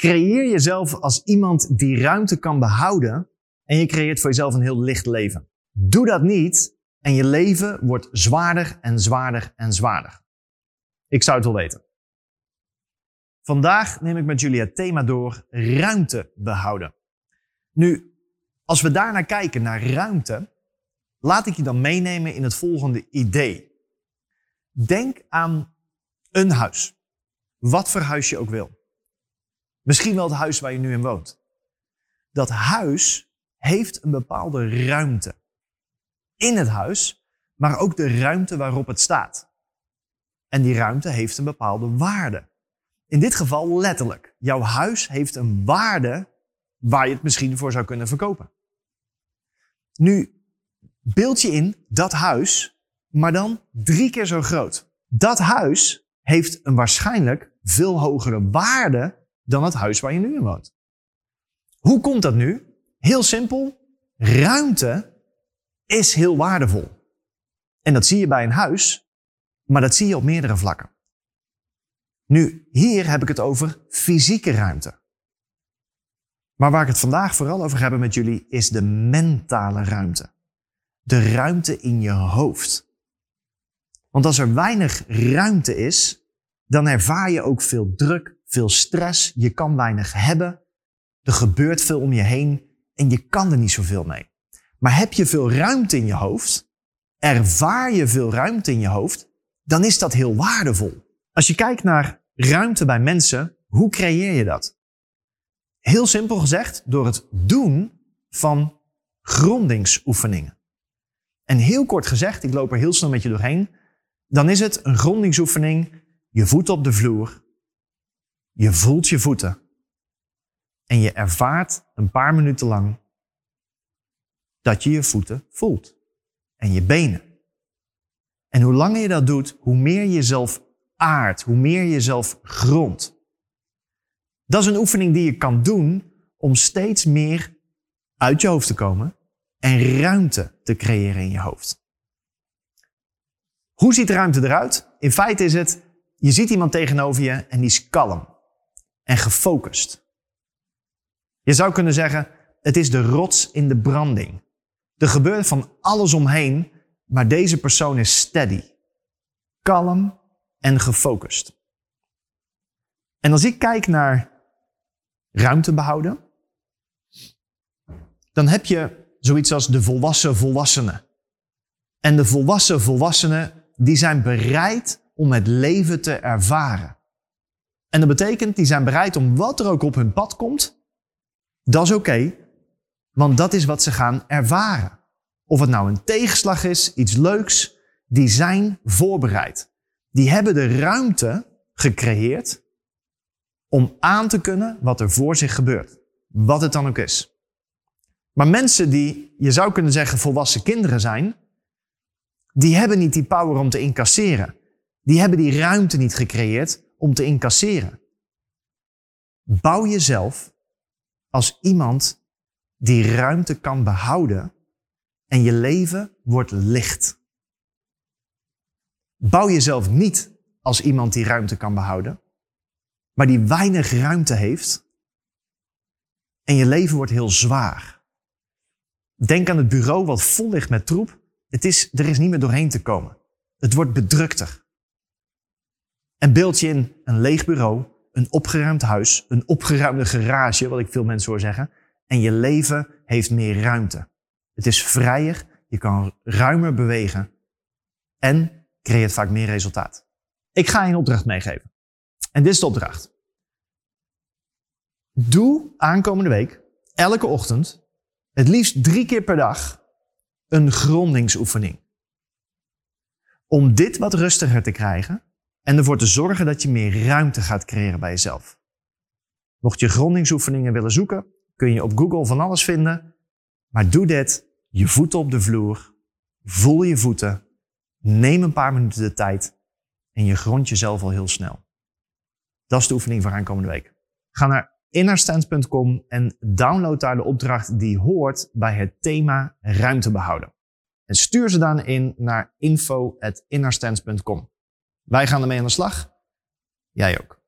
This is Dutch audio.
Creëer jezelf als iemand die ruimte kan behouden en je creëert voor jezelf een heel licht leven. Doe dat niet en je leven wordt zwaarder en zwaarder en zwaarder. Ik zou het wel weten. Vandaag neem ik met jullie het thema door ruimte behouden. Nu, als we daarnaar kijken, naar ruimte, laat ik je dan meenemen in het volgende idee. Denk aan een huis. Wat voor huis je ook wil. Misschien wel het huis waar je nu in woont. Dat huis heeft een bepaalde ruimte. In het huis, maar ook de ruimte waarop het staat. En die ruimte heeft een bepaalde waarde. In dit geval letterlijk. Jouw huis heeft een waarde waar je het misschien voor zou kunnen verkopen. Nu, beeld je in dat huis, maar dan drie keer zo groot. Dat huis heeft een waarschijnlijk veel hogere waarde dan het huis waar je nu in woont. Hoe komt dat nu? Heel simpel. Ruimte is heel waardevol. En dat zie je bij een huis, maar dat zie je op meerdere vlakken. Nu, hier heb ik het over fysieke ruimte. Maar waar ik het vandaag vooral over heb met jullie is de mentale ruimte. De ruimte in je hoofd. Want als er weinig ruimte is, dan ervaar je ook veel druk, veel stress, je kan weinig hebben, er gebeurt veel om je heen en je kan er niet zoveel mee. Maar heb je veel ruimte in je hoofd, ervaar je veel ruimte in je hoofd, dan is dat heel waardevol. Als je kijkt naar ruimte bij mensen, hoe creëer je dat? Heel simpel gezegd, door het doen van grondingsoefeningen. En heel kort gezegd, ik loop er heel snel met je doorheen, dan is het een grondingsoefening, je voet op de vloer, je voelt je voeten en je ervaart een paar minuten lang dat je je voeten voelt en je benen. En hoe langer je dat doet, hoe meer je jezelf aardt, hoe meer je jezelf grondt. Dat is een oefening die je kan doen om steeds meer uit je hoofd te komen en ruimte te creëren in je hoofd. Hoe ziet ruimte eruit? In feite is het, je ziet iemand tegenover je en die is kalm en gefocust. Je zou kunnen zeggen, het is de rots in de branding. Er gebeurt van alles omheen, maar deze persoon is steady, kalm en gefocust. En als ik kijk naar ruimte behouden, dan heb je zoiets als de volwassen volwassenen. En de volwassen volwassenen, die zijn bereid om het leven te ervaren. En dat betekent, die zijn bereid om wat er ook op hun pad komt, dat is oké, want dat is wat ze gaan ervaren. Of het nou een tegenslag is, iets leuks, die zijn voorbereid. Die hebben de ruimte gecreëerd om aan te kunnen wat er voor zich gebeurt. Wat het dan ook is. Maar mensen die, je zou kunnen zeggen, volwassen kinderen zijn, die hebben niet die power om te incasseren. Die hebben die ruimte niet gecreëerd om te incasseren. Bouw jezelf als iemand die ruimte kan behouden en je leven wordt licht. Bouw jezelf niet als iemand die ruimte kan behouden, maar die weinig ruimte heeft en je leven wordt heel zwaar. Denk aan het bureau wat vol ligt met troep. Het is, er is niet meer doorheen te komen. Het wordt bedrukter. En beeld je in een leeg bureau, een opgeruimd huis, een opgeruimde garage, wat ik veel mensen hoor zeggen, en je leven heeft meer ruimte. Het is vrijer, je kan ruimer bewegen en creëert vaak meer resultaat. Ik ga je een opdracht meegeven. En dit is de opdracht. Doe aankomende week, elke ochtend, het liefst drie keer per dag, een grondingsoefening. Om dit wat rustiger te krijgen en ervoor te zorgen dat je meer ruimte gaat creëren bij jezelf. Mocht je grondingsoefeningen willen zoeken, kun je op Google van alles vinden. Maar doe dit, je voeten op de vloer, voel je voeten, neem een paar minuten de tijd en je grond jezelf al heel snel. Dat is de oefening voor aankomende week. Ga naar innerstand.com en download daar de opdracht die hoort bij het thema ruimte behouden. En stuur ze dan in naar info.innerstands.com. Wij gaan ermee aan de slag. Jij ook.